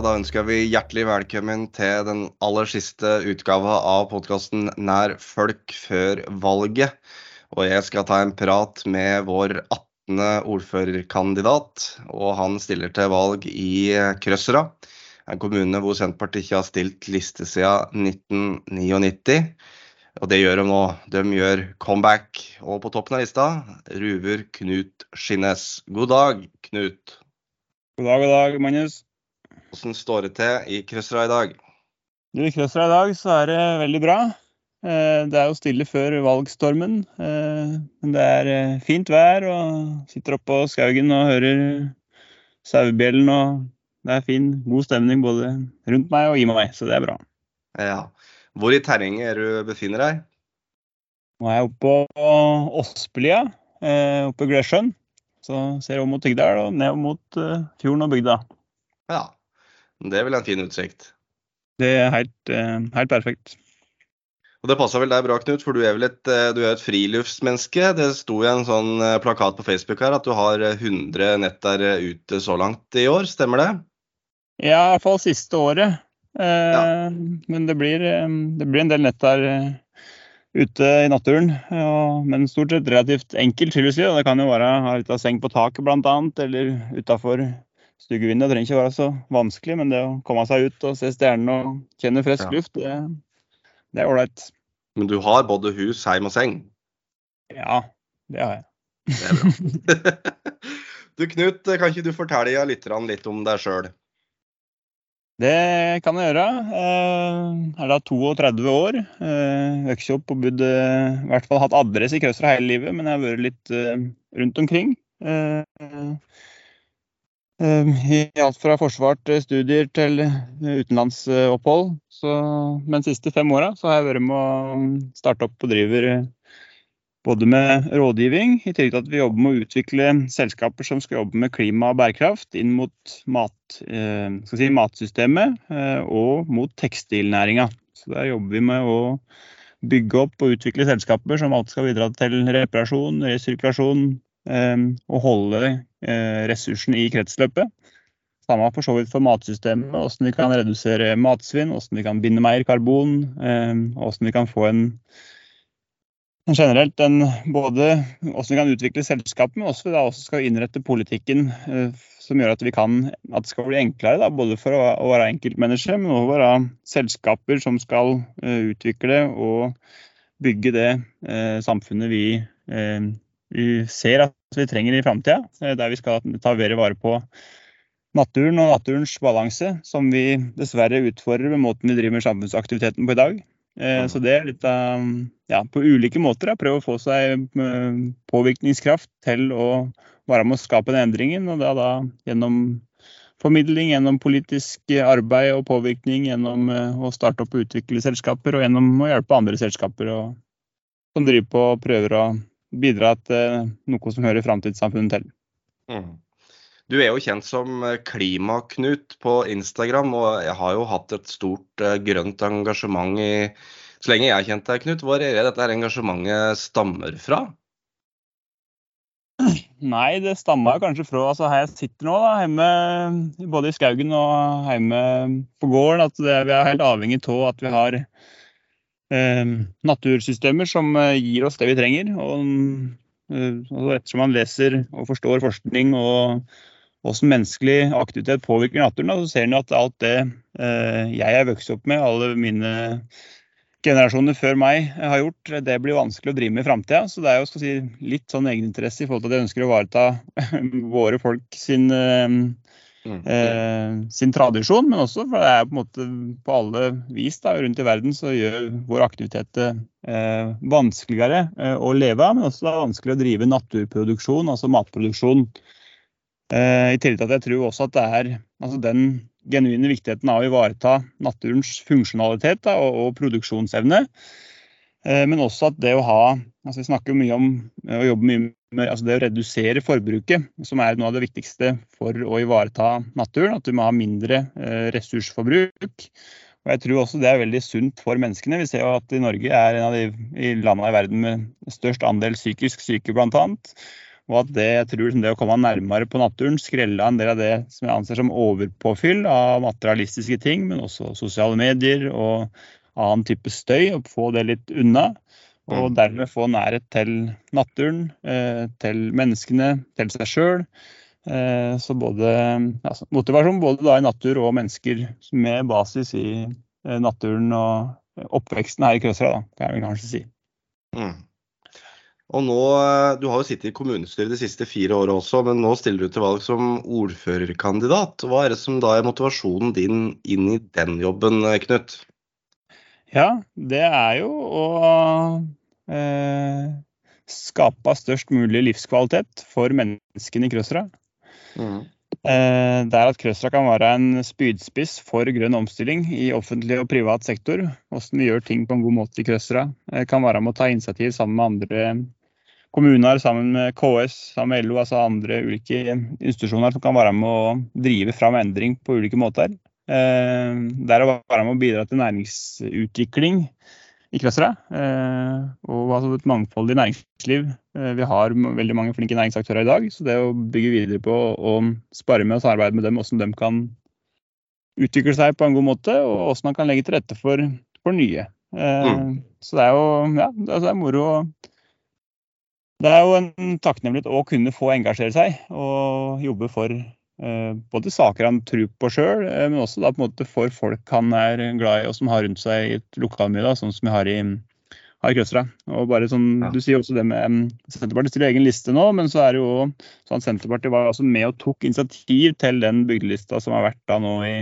Da ønsker vi hjertelig velkommen til den aller siste utgava av podkasten Nær folk før valget. Og jeg skal ta en prat med vår 18. ordførerkandidat. Og han stiller til valg i Krøsra, en kommune hvor Senterpartiet ikke har stilt liste siden 1999. Og det gjør de nå. De gjør comeback. Og på toppen av lista, ruver Knut Skinnes. God dag, Knut. God dag, god dag, Magnus. Hvordan står det til i Krøsra i dag? Du, I Krøsra i dag så er det veldig bra. Eh, det er jo stille før valgstormen. Eh, men det er eh, fint vær, og sitter oppe på Skaugen og hører sauebjellen. Og det er fin, god stemning både rundt meg og i meg, så det er bra. Ja. Hvor i terrenget er du befinner deg? Nå er jeg oppe på Åspelia, oppe i Glesjøen. Så ser jeg om mot Tygdal og ned mot fjorden og bygda. Ja, det er vel en fin utsikt? Det er helt, eh, helt perfekt. Og Det passer vel deg bra, Knut, for du er vel et, eh, du er et friluftsmenneske. Det sto i en sånn eh, plakat på Facebook her at du har 100 netter ute så langt i år, stemmer det? Ja, i hvert fall siste året. Ja. Men det blir, det blir, en del netter ute i naturen. men stort sett relativt enkelt friluftsliv. Det kan jo være ha litt av seng på taket bl.a., eller utafor Stugevinduet trenger ikke være så vanskelig, men det å komme seg ut og se stjernene og kjenne frisk ja. luft, det er ålreit. Men du har både hus, heim og seng? Ja, det har jeg. Det er bra. du Knut, kan ikke du fortelle lytterne litt om deg sjøl? Det kan jeg gjøre. Jeg er da 32 år. Vokst opp og bodd I hvert fall hatt adresse i Krøstra hele livet, men jeg har vært litt rundt omkring. Ehm, I alt fra forsvar til studier til utenlandsopphold. Så, men de siste fem åra har jeg vært med å starte opp og driver både med rådgivning, i tillegg til at vi jobber med å utvikle selskaper som skal jobbe med klima og bærekraft inn mot mat, eh, si, matsystemet eh, og mot tekstilnæringa. Så der jobber vi med å bygge opp og utvikle selskaper som alt skal bidra til reparasjon, resirkulasjon, og holde eh, ressursen i kretsløpet. Samme for så vidt for matsystemet, hvordan vi kan redusere matsvinn, hvordan vi kan binde mer karbon, og hvordan vi kan få en, en generelt en, både hvordan vi kan utvikle selskapet, men også, da, også skal innrette politikken eh, som gjør at, vi kan, at det skal bli enklere, da, både for å, å være enkeltmenneske, men også være selskaper som skal uh, utvikle og bygge det uh, samfunnet vi vi ser at vi trenger i framtida. Eh, der vi skal ta bedre vare på naturen og naturens balanse, som vi dessverre utfordrer med måten vi driver med samfunnsaktiviteten på i dag. Eh, så det er litt av ja, på ulike måter. Prøve å få seg eh, påvirkningskraft til å være med å skape den endringen. Og da, da gjennom formidling, gjennom politisk arbeid og påvirkning, gjennom å starte opp og utvikle selskaper, og gjennom å hjelpe andre selskaper og, som driver på og prøver å bidra til noe som hører framtidssamfunnet til. Mm. Du er jo kjent som eh, Klimaknut på Instagram, og jeg har jo hatt et stort uh, grønt engasjement i så lenge jeg har kjent deg, Knut. Hvor er det dette engasjementet stammer fra? Nei, det stammer kanskje fra altså her jeg sitter nå, da, hjemme både i Skaugen og hjemme på gården. At det, vi er helt avhengig av at vi har Eh, natursystemer som eh, gir oss det vi trenger. Eh, og ettersom man leser og forstår forskning og hvordan menneskelig aktivitet påvirker naturen, så ser man at alt det jeg er vokst opp med, alle mine generasjoner før meg har gjort, det blir vanskelig å drive med i framtida. Så det er jo si, litt sånn egeninteresse i forhold til at jeg ønsker å ivareta våre folk sin Mm. Eh, sin tradisjon, men også for det er på en måte på alle vis da, rundt i verden så gjør vår aktivitet det eh, vanskeligere eh, å leve av, men også da vanskelig å drive naturproduksjon, altså matproduksjon. Eh, I tillegg til at jeg tror også at det er altså den genuine viktigheten av å ivareta naturens funksjonalitet da, og, og produksjonsevne. Eh, men også at det å ha altså Vi snakker mye om å jobbe mye altså det å redusere forbruket, som er noe av det viktigste for å ivareta naturen. At du må ha mindre eh, ressursforbruk. Og jeg tror også det er veldig sunt for menneskene. Vi ser jo at i Norge er en av de landene i verden med størst andel psykisk syke, bl.a. og at det, jeg tror liksom det å komme nærmere på naturen, skrelle en del av det som jeg anser som overpåfyll av materialistiske ting, men også sosiale medier og annen type støy, og få det litt unna. Og mm. dermed få nærhet til naturen, eh, til menneskene, til seg sjøl. Eh, så både altså, motivasjon både da i natur og mennesker med basis i naturen og oppveksten her i Krøsra, da, kan jeg kanskje si. Mm. Og nå, eh, Du har jo sittet i kommunestyret de siste fire årene også, men nå stiller du til valg som ordførerkandidat. Hva er det som da er motivasjonen din inn i den jobben, eh, Knut? Ja, det er jo å eh, skape størst mulig livskvalitet for menneskene i Krøsra. Mm. Eh, det er at Krøsra kan være en spydspiss for grønn omstilling i offentlig og privat sektor. Hvordan vi gjør ting på en god måte i Krøsra. Kan være med å ta initiativ sammen med andre kommuner sammen med KS, sammen med LO, altså andre ulike institusjoner som kan være med å drive fram endring på ulike måter. Eh, det er å være med å bidra til næringsutvikling i Krøsra. Eh, og altså et mangfoldig næringsliv. Eh, vi har veldig mange flinke næringsaktører i dag, så det å bygge videre på og spare med og samarbeide med dem, hvordan de kan utvikle seg på en god måte, og hvordan man kan legge til rette for, for nye. Mm. Så det er jo ja, det er moro det er jo en takknemlighet å kunne få engasjere seg og jobbe for eh, både saker han tror på sjøl, eh, men også da på en måte for folk han er glad i og som har rundt seg i et lokalmiljø, sånn som vi har i, har i Krøstra. Og bare sånn, ja. Du sier også det med Senterpartiet stiller egen liste nå, men så er det jo sånn at Senterpartiet var altså med og tok initiativ til den bygdelista som har vært da nå i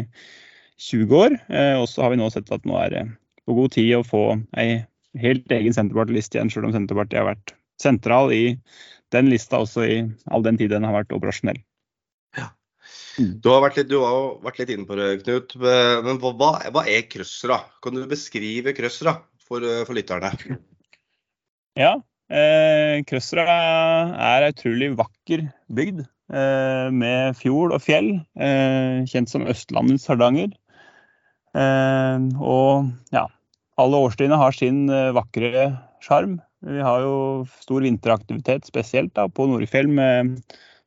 20 år. Eh, og så har vi nå sett at nå er det på god tid å få ei helt egen Senterparti-liste igjen, sjøl om Senterpartiet har vært sentral i den lista også i all den tid den har vært operasjonell. Mm. Du har vært litt, har vært litt inne på det, Knut. Men hva, hva er Krøsra? Kan du beskrive Krøsra for, for lytterne? Ja, eh, er ei utrolig vakker bygd eh, med fjord og fjell. Eh, kjent som Østlandets Hardanger. Eh, og ja, alle årstidene har sin eh, vakre sjarm. Vi har jo stor vinteraktivitet, spesielt da, på Norefjell med,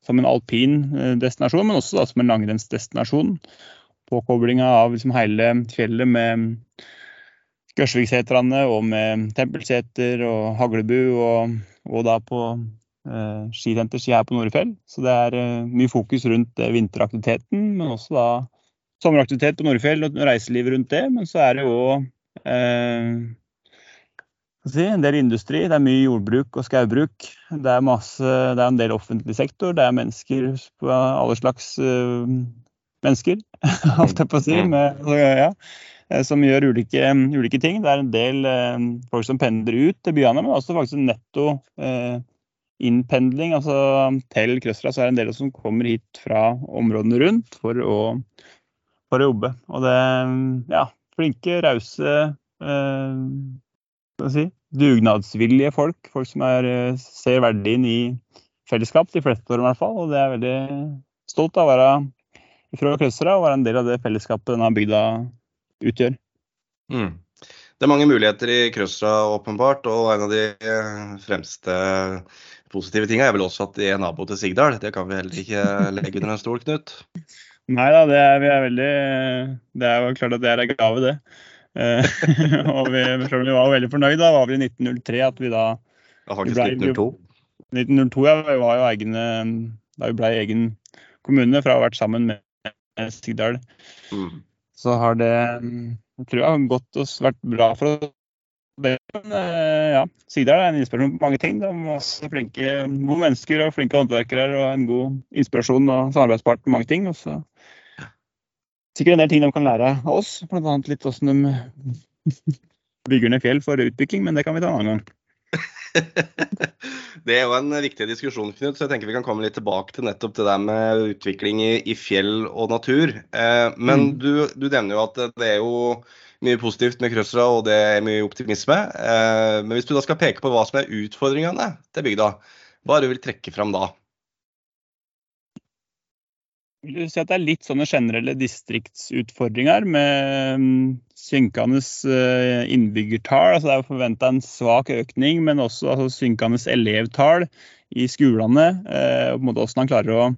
som en alpin eh, destinasjon, men også da, som en langrennsdestinasjon. Påkoblinga av liksom, hele fjellet med Gørsviksetrene og med Tempelseter og Haglebu, og, og da på eh, skisenter her på Norefjell. Så det er eh, mye fokus rundt eh, vinteraktiviteten, men også da sommeraktivitet på Norefjell og reiseliv rundt det. Men så er det jo eh, si, en del industri. Det er mye jordbruk og skaubruk. Det er, masse, det er en del offentlig sektor. Det er mennesker på alle slags uh, mennesker, holdt jeg på å si. Mm. Med, ja, eh, som gjør ulike, ulike, ting. Det er en del uh, folk som pendler ut til byene, men også faktisk netto uh, innpendling. altså Til Krøstra så er det en del som kommer hit fra områdene rundt for å, for å jobbe. Og det ja, flinke, rause si, dugnadsvillige folk. Folk som er, eh, ser verdien i fellesskap, de fleste av dem i hvert fall. Og det er veldig stolt av å være fra Krøsra og være en del av det fellesskapet denne bygda utgjør. Mm. Det er mange muligheter i Krøsra, åpenbart. Og en av de eh, fremste positive tingene er vel også at de er nabo til Sigdal. Det kan vi heller ikke legge under en stol, Knut? Nei da, det er, vi er veldig Det er jo klart at det er en gave, det. Eh, og vi, selv om vi var veldig fornøyd, da var vi i 1903 at vi da Ja, faktisk 1902. 1902, ja. Vi var jo egne Da vi ble egen kommune fra å ha vært sammen med Sigdal. Mm. Så har det jeg tror jeg har gått og vært bra for oss. Men, eh, ja, Sigdal er en inspirasjon på mange ting. Det er masse flinke, gode mennesker og flinke håndverkere og en god inspirasjon og samarbeidspart på mange ting. Og så sikkert en del ting de kan lære av oss. Bl.a. litt hvordan de bygger ned fjell for utvikling, men det kan vi ta en annen gang. det er jo en viktig diskusjon, Knut, så jeg tenker vi kan komme litt tilbake til nettopp det der med utvikling i, i fjell og natur. Eh, men mm. du, du, nevner jo at det er jo mye positivt med Krøsra, og det er mye optimisme. Eh, men hvis du da skal peke på hva som er utfordringene til bygda, hva er det du vil trekke fram da? Vil si at det er litt sånne generelle distriktsutfordringer med mm, synkende eh, innbyggertall. Altså det er forventa en svak økning, men også altså synkende elevtall i skolene. og på en måte Hvordan han klarer å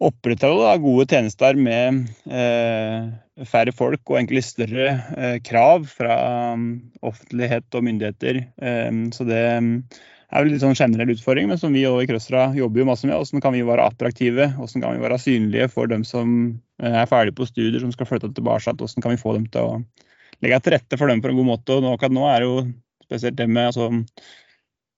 opprettholde gode tjenester med eh, færre folk og egentlig større eh, krav fra um, offentlighet og myndigheter. Eh, så det er vel litt sånn generell utfordring, men som vi i Krøstra jobber jo masse med. Hvordan kan vi være attraktive, hvordan kan vi være synlige for dem som eh, er ferdige på studier, som skal flytte tilbake. Hvordan kan vi få dem til å legge til rette for dem på en god måte. Og nå, nå er det jo spesielt det med altså,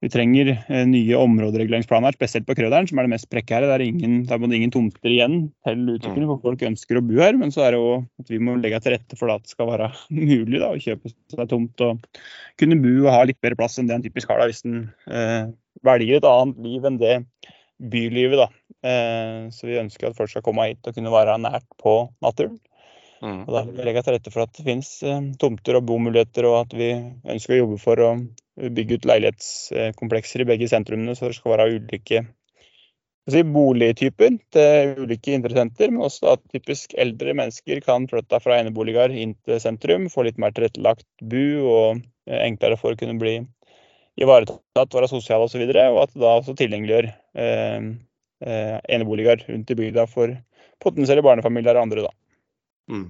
vi trenger eh, nye områdereguleringsplaner, spesielt på Krøderen, som er det mest prekære. Det er ingen, det er ingen tomter igjen til utvikling, for folk ønsker å bo her. Men så er det jo at vi må legge til rette for at det skal være mulig da, å kjøpe seg tomt og kunne bo og ha litt bedre plass enn det en typisk har da, hvis en eh, velger et annet liv enn det bylivet. da. Eh, så vi ønsker at folk skal komme hit og kunne være nært på naturen. Mm. Og Da vil vi legge til rette for at det finnes eh, tomter og bomuligheter, og at vi ønsker å jobbe for å bygge ut leilighetskomplekser i begge sentrumene, så det skal være ulike si, boligtyper til ulike interessenter. Men også at typisk eldre mennesker kan flytte fra eneboliger inn til sentrum, få litt mer tilrettelagt bu og eh, enklere for å kunne bli ivaretatt, være sosiale osv. Og, så og at det da også tilgjengeliggjør eh, eh, eneboliger rundt i bygda for potensielle barnefamilier og andre. da. Mm.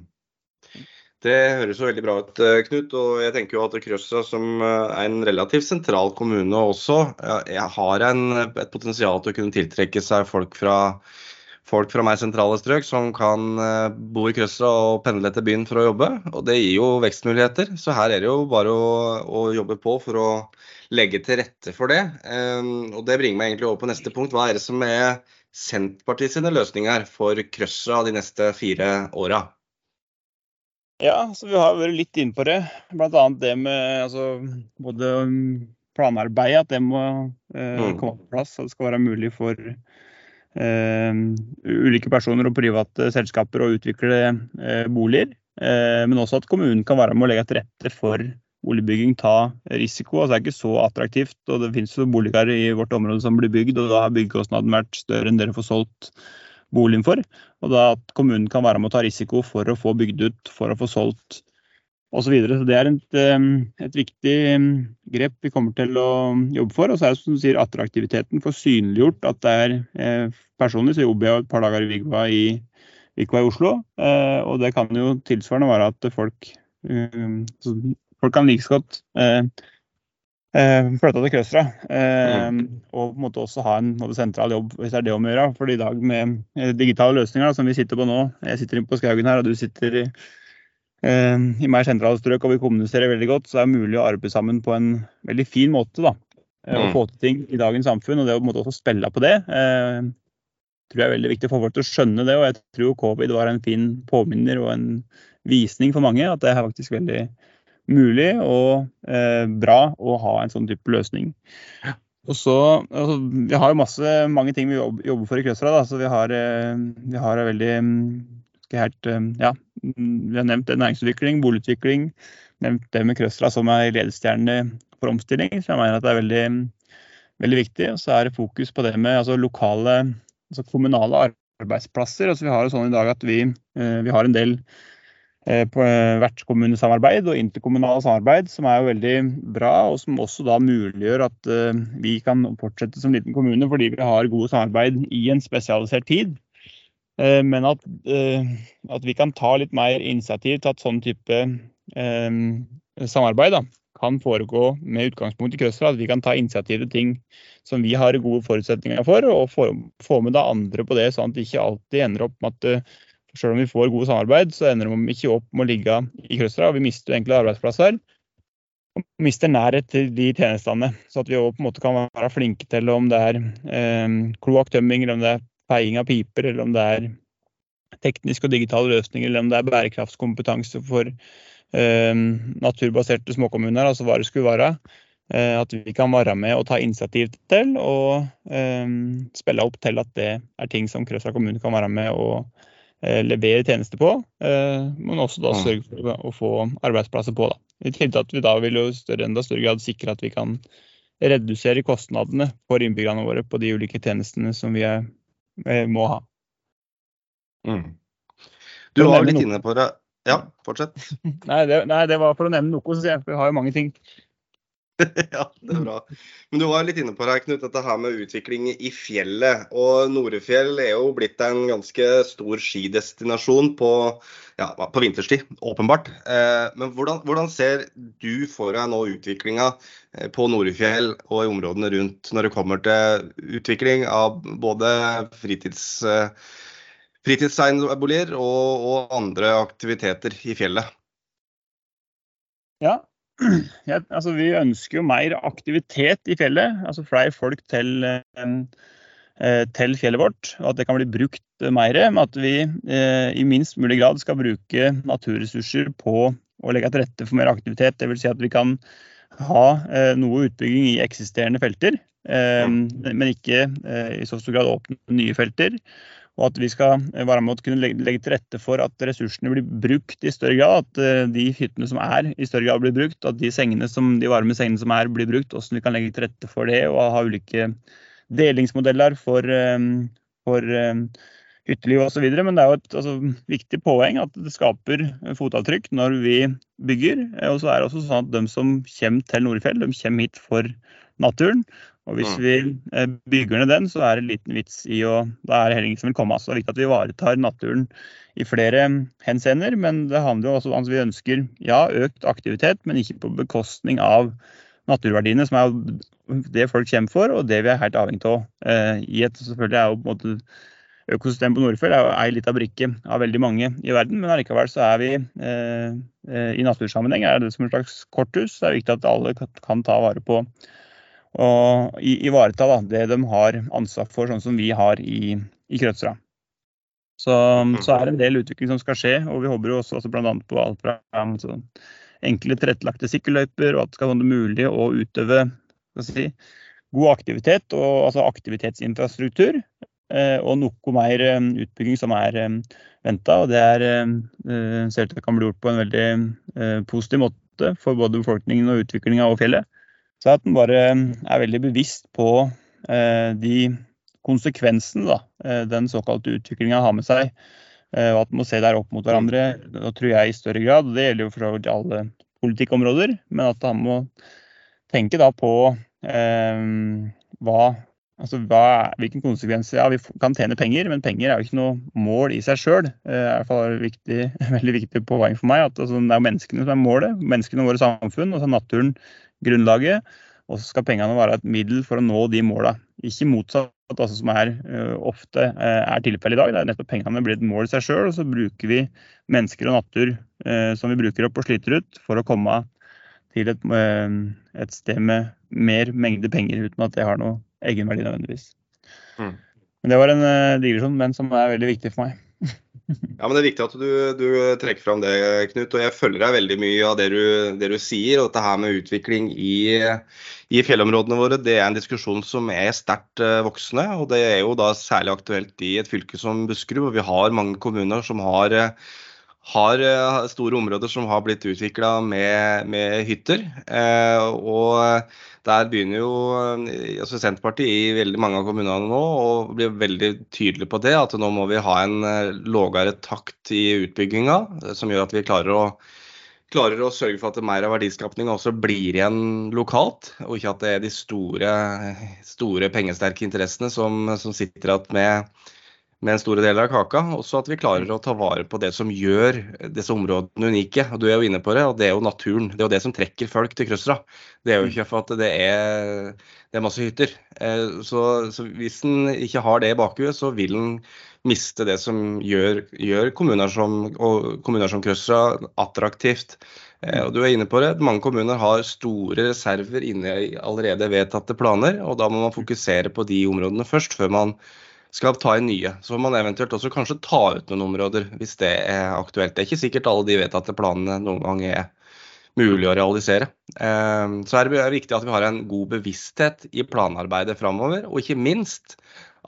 Det høres jo veldig bra ut, eh, Knut. Og jeg tenker jo at Krøsa, som eh, er en relativt sentral kommune også, har en, et potensial til å kunne tiltrekke seg folk fra, folk fra mer sentrale strøk som kan eh, bo i Krøsa og pendle til byen for å jobbe. Og det gir jo vekstmuligheter. Så her er det jo bare å, å jobbe på for å legge til rette for det. Og det bringer meg egentlig over på neste punkt. Hva er det som er Senterpartiet sine løsninger for Krøsa de neste fire åra? Ja, så vi har vært litt inn på det. Bl.a. det med altså, både planarbeidet, at det må eh, mm. komme på plass. At det skal være mulig for eh, ulike personer og private selskaper å utvikle eh, boliger. Eh, men også at kommunen kan være med å legge til rette for boligbygging, ta risiko. Altså, det er ikke så attraktivt. og Det finnes jo boliger i vårt område som blir bygd, og da har byggekostnaden vært større enn dere får solgt boligen for. Og da at kommunen kan være med å ta risiko for å få bygd ut, for å få solgt osv. Så, videre. så det er et, et, viktig grep vi kommer til å jobbe for. Og så er det som du sier, attraktiviteten for synliggjort at det er eh, Personlig så jobber jeg et par dager i Vigva i, Vigva i Oslo. Eh, og det kan jo tilsvarende være at folk, folk kan like godt eh, flytta til Krøstra. Eh, mm. Og på en måte også ha en sentral jobb hvis det er det om å gjøre. For i dag med eh, digitale løsninger som vi sitter på nå, jeg sitter inne på Skaugen her og du sitter i, eh, i mer sentrale strøk og vi kommuniserer veldig godt, så er det mulig å arbeide sammen på en veldig fin måte. da, eh, mm. Få til ting i dagens samfunn. Og det å på en måte også spille på det eh, tror jeg er veldig viktig for folk til å skjønne det. Og jeg tror covid var en fin påminner og en visning for mange. At det er faktisk veldig mulig og eh, bra å ha en sånn type løsning. Og så, altså, Vi har jo masse, mange ting vi jobber for i Krøsra. Da. Så vi har, eh, vi har veldig helt, eh, ja, Vi har nevnt næringsutvikling, boligutvikling. Nevnt det med Krøsra som er ledestjerne for omstilling. Så jeg mener at det er veldig, veldig viktig. Og så er det fokus på det med altså, lokale, altså kommunale arbeidsplasser. Altså, vi har jo sånn i dag at vi, eh, vi har en del på eh, vertskommunesamarbeid og interkommunale samarbeid, som er jo veldig bra, og som også da muliggjør at eh, vi kan fortsette som liten kommune fordi vi har gode samarbeid i en spesialisert tid. Men at, at vi kan ta litt mer initiativ til at sånn type samarbeid da, kan foregå med utgangspunkt i krøsser At vi kan ta initiativ til ting som vi har gode forutsetninger for, og få med da andre på det, sånn at det ikke alltid ender opp med at selv om vi får gode samarbeid, så ender de ikke opp med å ligge i Krøstra. og Vi mister egentlig arbeidsplasser. Og mister nærhet til de tjenestene. Så at vi også på en måte kan være flinke til om det er eh, kloakktømming, eller om det er feiing av piper, eller om det er tekniske og digitale løsninger, eller om det er bærekraftskompetanse for eh, naturbaserte småkommuner, altså hva det skulle være. Eh, at vi kan være med og ta initiativ til og eh, spille opp til at det er ting som Krøsra kommune kan være med og levere tjenester på, eh, men også da sørge for å få arbeidsplasser på. Da. I tillegg til at vi da vil jo større, enda større grad sikre at vi kan redusere kostnadene for innbyggerne våre på de ulike tjenestene som vi er, eh, må ha. Mm. Du var litt inne på det. Ja, fortsett. nei, det, nei, det, var for å nevne noe. Så vi har jo mange ting ja, det er bra. Men du var litt inne på det, Knut, dette her med utvikling i fjellet. Og Norefjell er jo blitt en ganske stor skidestinasjon på, ja, på vinterstid, åpenbart. Eh, men hvordan, hvordan, ser du for deg nå utviklinga eh, på Norefjell og i områdene rundt når det kommer til utvikling av både fritids, eh, fritidseienboliger og, og andre aktiviteter i fjellet? Ja, ja, altså, vi ønsker jo mer aktivitet i fjellet. altså Flere folk til, eh, til fjellet vårt. og At det kan bli brukt mer. Men at vi eh, i minst mulig grad skal bruke naturressurser på å legge til rette for mer aktivitet. Dvs. Si at vi kan ha eh, noe utbygging i eksisterende felter, Eh, men ikke i så stor grad åpne nye felter og at vi skal være med å kunne legge til rette for at ressursene blir brukt i større grad. At eh, de hyttene som er, i større grad blir brukt. At de, som, de varme sengene som er, blir brukt. Hvordan vi kan legge til rette for det og ha ulike delingsmodeller for, eh, for eh, hytteliv osv. Men det er jo et altså, viktig poeng at det skaper fotavtrykk når vi bygger. Og så er det også sånn at de som kommer til Nordfjell, de kommer hit for naturen. Og hvis mm. vi eh, bygger ned den, så er det liten vits i å Da er det heller ingen som vil komme. Så det er viktig at vi ivaretar naturen i flere henseender. Men det handler jo også om at vi ønsker ja, økt aktivitet, men ikke på bekostning av naturverdiene, som er det folk kommer for, og det vi er helt avhengig av. Eh, I et selvfølgelig er jo på en måte Økosystemet på Nordfjell er jo ei lita brikke av veldig mange i verden, men allikevel så er vi eh, i natursammenheng er det som en slags korthus. Det er viktig at alle kan ta vare på og ivareta da, det de har ansvar for, sånn som vi har i, i Krødsra. Så, så, er det en del utvikling som skal skje, og vi håper jo også altså bl.a. på alt fra altså, enkle tilrettelagte sykkelløyper, og at det skal være mulig å utøve si, god aktivitet, og, altså aktivitetsinfrastruktur. Eh, og noe mer eh, utbygging som er eh, venta. Og det er, ser ut til at det kan bli gjort på en veldig positiv måte for både befolkningen og utviklinga og fjellet. Så at en bare eh, er veldig bevisst på eh, de konsekvensene eh, den såkalte utviklinga har med seg. Og at en må se der opp mot hverandre. Da tror jeg i større grad, det gjelder jo for alle politikkområder, men at han må tenke da på eh, hva Altså, hva, hvilken konsekvenser Ja, vi kan tjene penger, men penger er jo ikke noe mål i seg sjøl. Det er i viktig, veldig viktig poeng for meg. at altså, Det er menneskene som er målet. Menneskene i våre samfunn. Og så er naturen grunnlaget. Og så skal pengene være et middel for å nå de måla. Ikke motsatt, altså, som er, uh, ofte uh, er tilfellet i dag. Det er nettopp Pengene blir et mål i seg sjøl, og så bruker vi mennesker og natur uh, som vi bruker opp og sliter ut, for å komme til et, et, sted med mer mengde penger, uten at det har noe egenverdi nødvendigvis. Mm. Men Det var en digresjon, men som er veldig viktig for meg. Ja, men Det er viktig at du, du, trekker fram det, Knut. og Jeg følger deg veldig mye av det du, det du sier. og Dette her med utvikling i, i, fjellområdene våre det er en diskusjon som er sterkt uh, voksende. og Det er jo da særlig aktuelt i et fylke som Buskerud, hvor vi har mange kommuner som har, har uh, store områder som har blitt utvikla med, med, hytter. Eh, og der begynner jo eh, altså Senterpartiet i veldig mange av kommunene nå å bli veldig tydelig på det, at nå må vi ha en eh, lågere takt i utbygginga, eh, som gjør at vi klarer å, klarer å sørge for at mer av verdiskapinga også blir igjen lokalt, og ikke at det er de store, store pengesterke interessene som, som sitter igjen med med en store del av kaka. Også at vi klarer å ta vare på det som gjør disse områdene unike. og Du er jo inne på det, og det er jo naturen. Det er jo det som trekker folk til Krøsra. Det er jo ikke for at det er, det er masse hytter. Eh, så, så hvis en ikke har det i bakhuet, så vil en miste det som gjør, gjør kommuner som, kommuner som Krøsra attraktivt. Eh, og du er inne på det. Mange kommuner har store reserver inne i allerede vedtatte planer, og da må man fokusere på de områdene først, før man skal ta inn nye. Så man eventuelt også kanskje ta ut noen områder hvis det er aktuelt. Det er ikke sikkert alle de vedtatte planene noen gang er mulig å realisere. Ehm, så er det viktig at vi har en god bevissthet i planarbeidet framover, og ikke minst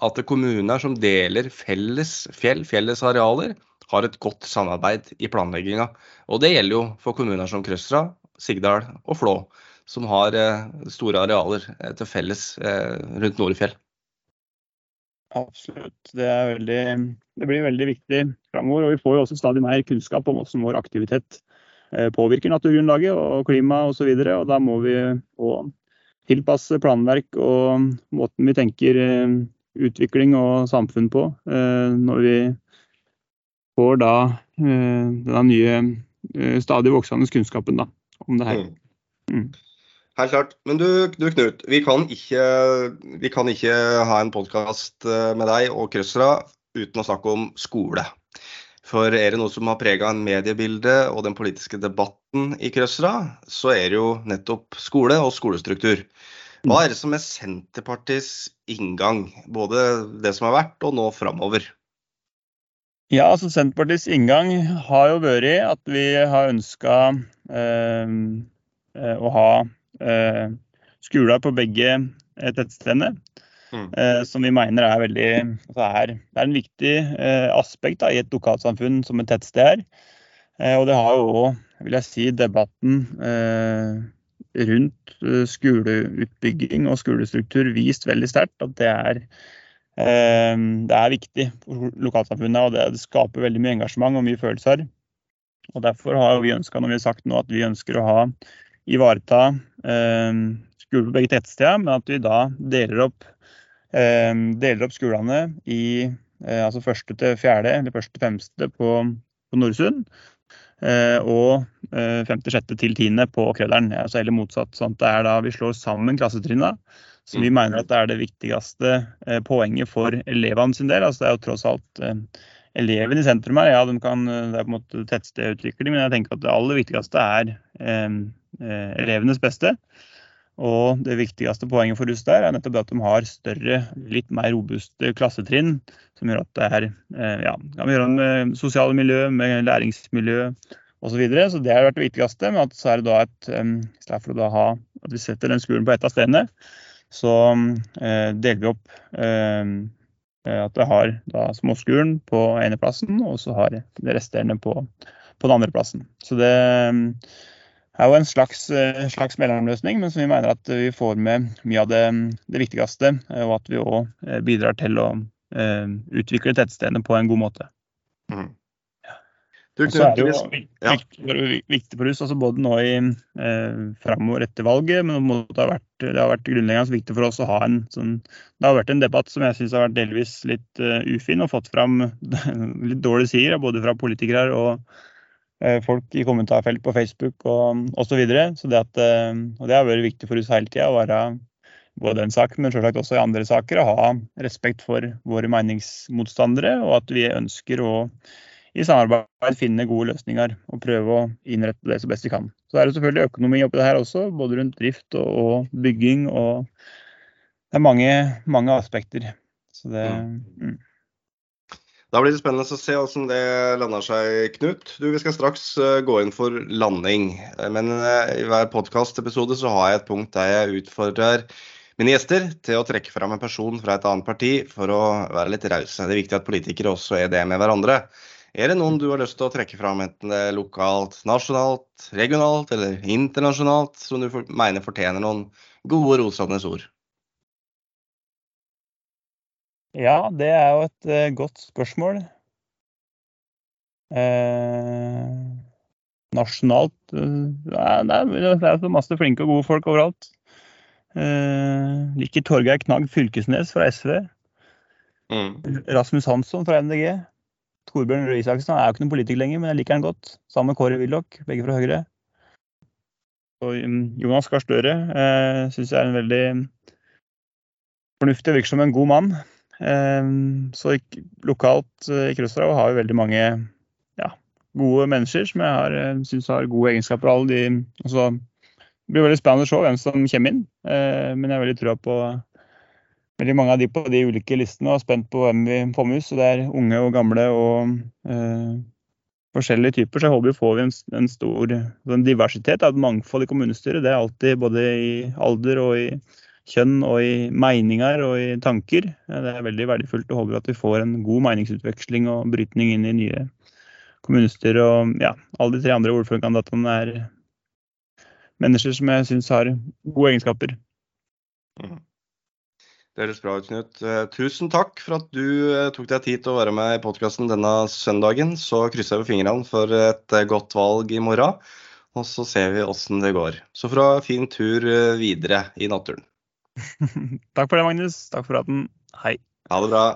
at kommuner som deler felles fjell, felles arealer, har et godt samarbeid i planlegginga. Og det gjelder jo for kommuner som Krøstra, Sigdal og Flå, som har eh, store arealer eh, til felles eh, rundt Nordfjell. Absolutt. Det, veldig, det, blir veldig viktig framover. Og vi får jo også stadig mer kunnskap om hvordan vår aktivitet påvirker naturgrunnlaget og klima osv. Og, så og da må vi tilpasse planverk og måten vi tenker utvikling og samfunn på når vi får da denne nye stadig voksende kunnskapen da, om det her. Mm. Helt klart. Men du, du Knut, vi kan, ikke, vi kan ikke ha en podkast med deg og Krøsra uten å snakke om skole. For er det noe som har prega en mediebilde og den politiske debatten i Krøsra, så er det jo nettopp skole og skolestruktur. Hva er det som er Senterpartiets inngang, både det som har vært og nå framover? Ja, altså Senterpartiets inngang har jo vært at vi har ønska eh, eh, å ha eh, skoler på begge tettstedene. Mm. Eh, som vi mener er veldig altså er, Det er en viktig eh, aspekt da, i et lokalsamfunn som et tettsted er. Eh, og det har jo òg, vil jeg si, debatten eh, rundt eh, skoleutbygging og skolestruktur vist veldig sterkt at det er, eh, det er viktig for lokalsamfunnet. Og det, det, skaper veldig mye engasjement og mye følelser. Og Derfor har vi ønska når vi har sagt nå at vi ønsker å ha ivareta skole på begge tettsteder, men at vi da deler opp Ehm, deler opp skolene i eh, altså første til fjerde, eller første til femte på, på Nordsund. Eh, og eh, femte, sjette til tiende på Krøderen. Altså eller motsatt. sånn at det er da Vi slår sammen klassetrinna, som vi mm. mener at det er det viktigste poenget for elevene sin del. altså Det er jo tross alt eleven i sentrum her. Ja, de kan, det er på en måte tettstedutvikling, men jeg tenker at det aller viktigste er eh, elevenes beste. Og det viktigste poenget for oss der er nettopp at de har større, litt mer robuste klassetrinn. Som gjør at det er eh, ja, kan gjøre med sosiale miljø, med læringsmiljø osv. Så, videre. så det har vært det viktigste. Men at så er det da et, i stedet for ha, at vi setter den skolen på ett av stedene, så eh, deler vi opp eh, at det har da småskolen på ene plassen, og så har det resterende på, på den andre plassen. Så det er jo en slags, eh, slags, mellomløsning, men som vi mener at vi får med mye av det, det viktigste. Eh, og at vi òg eh, bidrar til å utvikle tettstedene på en god måte. Mm. Og så er det jo viktig, viktig for oss, altså både nå i eh, framover etter valget, men det har vært, det har vært grunnleggende viktig for oss å ha en sånn Det har vært en debatt som jeg syns har vært delvis litt uh, ufin, og fått fram litt dårlige sider, både fra politikere og folk i kommentarfelt på Facebook og osv. Så videre. så det, at, eh, og det har vært viktig for oss hele tida å være både den saken, men selvsagt også i andre saker, å ha respekt for våre meningsmotstandere, og at vi ønsker å i samarbeid finne gode løsninger og prøve å innrette det så best vi kan. Så er det selvfølgelig økonomi oppi det her også, både rundt drift og, og bygging. og Det er mange, mange aspekter. Så det, mm. Da blir det spennende å se hvordan det lander seg, Knut. Du, Vi skal straks uh, gå inn for landing. Eh, men uh, i hver podkastepisode så har jeg et punkt der jeg utfordrer mine gjester til å trekke fram en person fra et annet parti for å være litt rause. Det er viktig at politikere også er det med hverandre. Er det noen du har lyst til å trekke fram, enten det er lokalt, nasjonalt, regionalt eller internasjonalt, som du mener fortjener noen gode, rosende ord? Ja, det er jo et uh, godt spørsmål. Eh, nasjonalt uh, det, er, er masse flinke og gode folk overalt. Eh, liker Torgeir Knag Fylkesnes fra SV. Mm. Rasmus Hansson fra MDG. Torbjørn Røe Isaksen er jo ikke noen politiker lenger, men jeg liker han godt. Sammen med Kåre Willoch, begge fra Høyre. Og um, Jonas Gahr Støre eh, syns jeg er en veldig fornuftig virker som en god mann. Ehm, så lokalt eh, i Krøsdrag har vi veldig mange ja, gode mennesker som jeg har, eh, syns har gode egenskaper. Alle de, altså, det blir veldig spennende å se hvem som kommer inn, eh, men jeg har veldig trua på veldig mange av de på de ulike listene og er spent på hvem vi får med oss. Det er unge og gamle og uh, forskjellige typer. Så jeg håper vi får en, en stor en diversitet, et mangfold i kommunestyret. Det er alltid både i alder og i kjønn og i meninger og i tanker. Det er veldig verdifullt og håper at vi får en god meningsutveksling og brytning inn i nye kommunestyrer. Og ja, alle de tre andre ordførerkandidatene er mennesker som jeg syns har gode egenskaper. Mm. Det høres bra ut, Knut. Eh, tusen takk for at du eh, tok deg tid til å være med i podkasten denne søndagen. Så krysser jeg fingrene for et eh, godt valg i morgen. Og så ser vi åssen det går. Så fra fin tur videre i naturen. Takk for det, Magnus. Takk for praten. Hei. Ha det bra.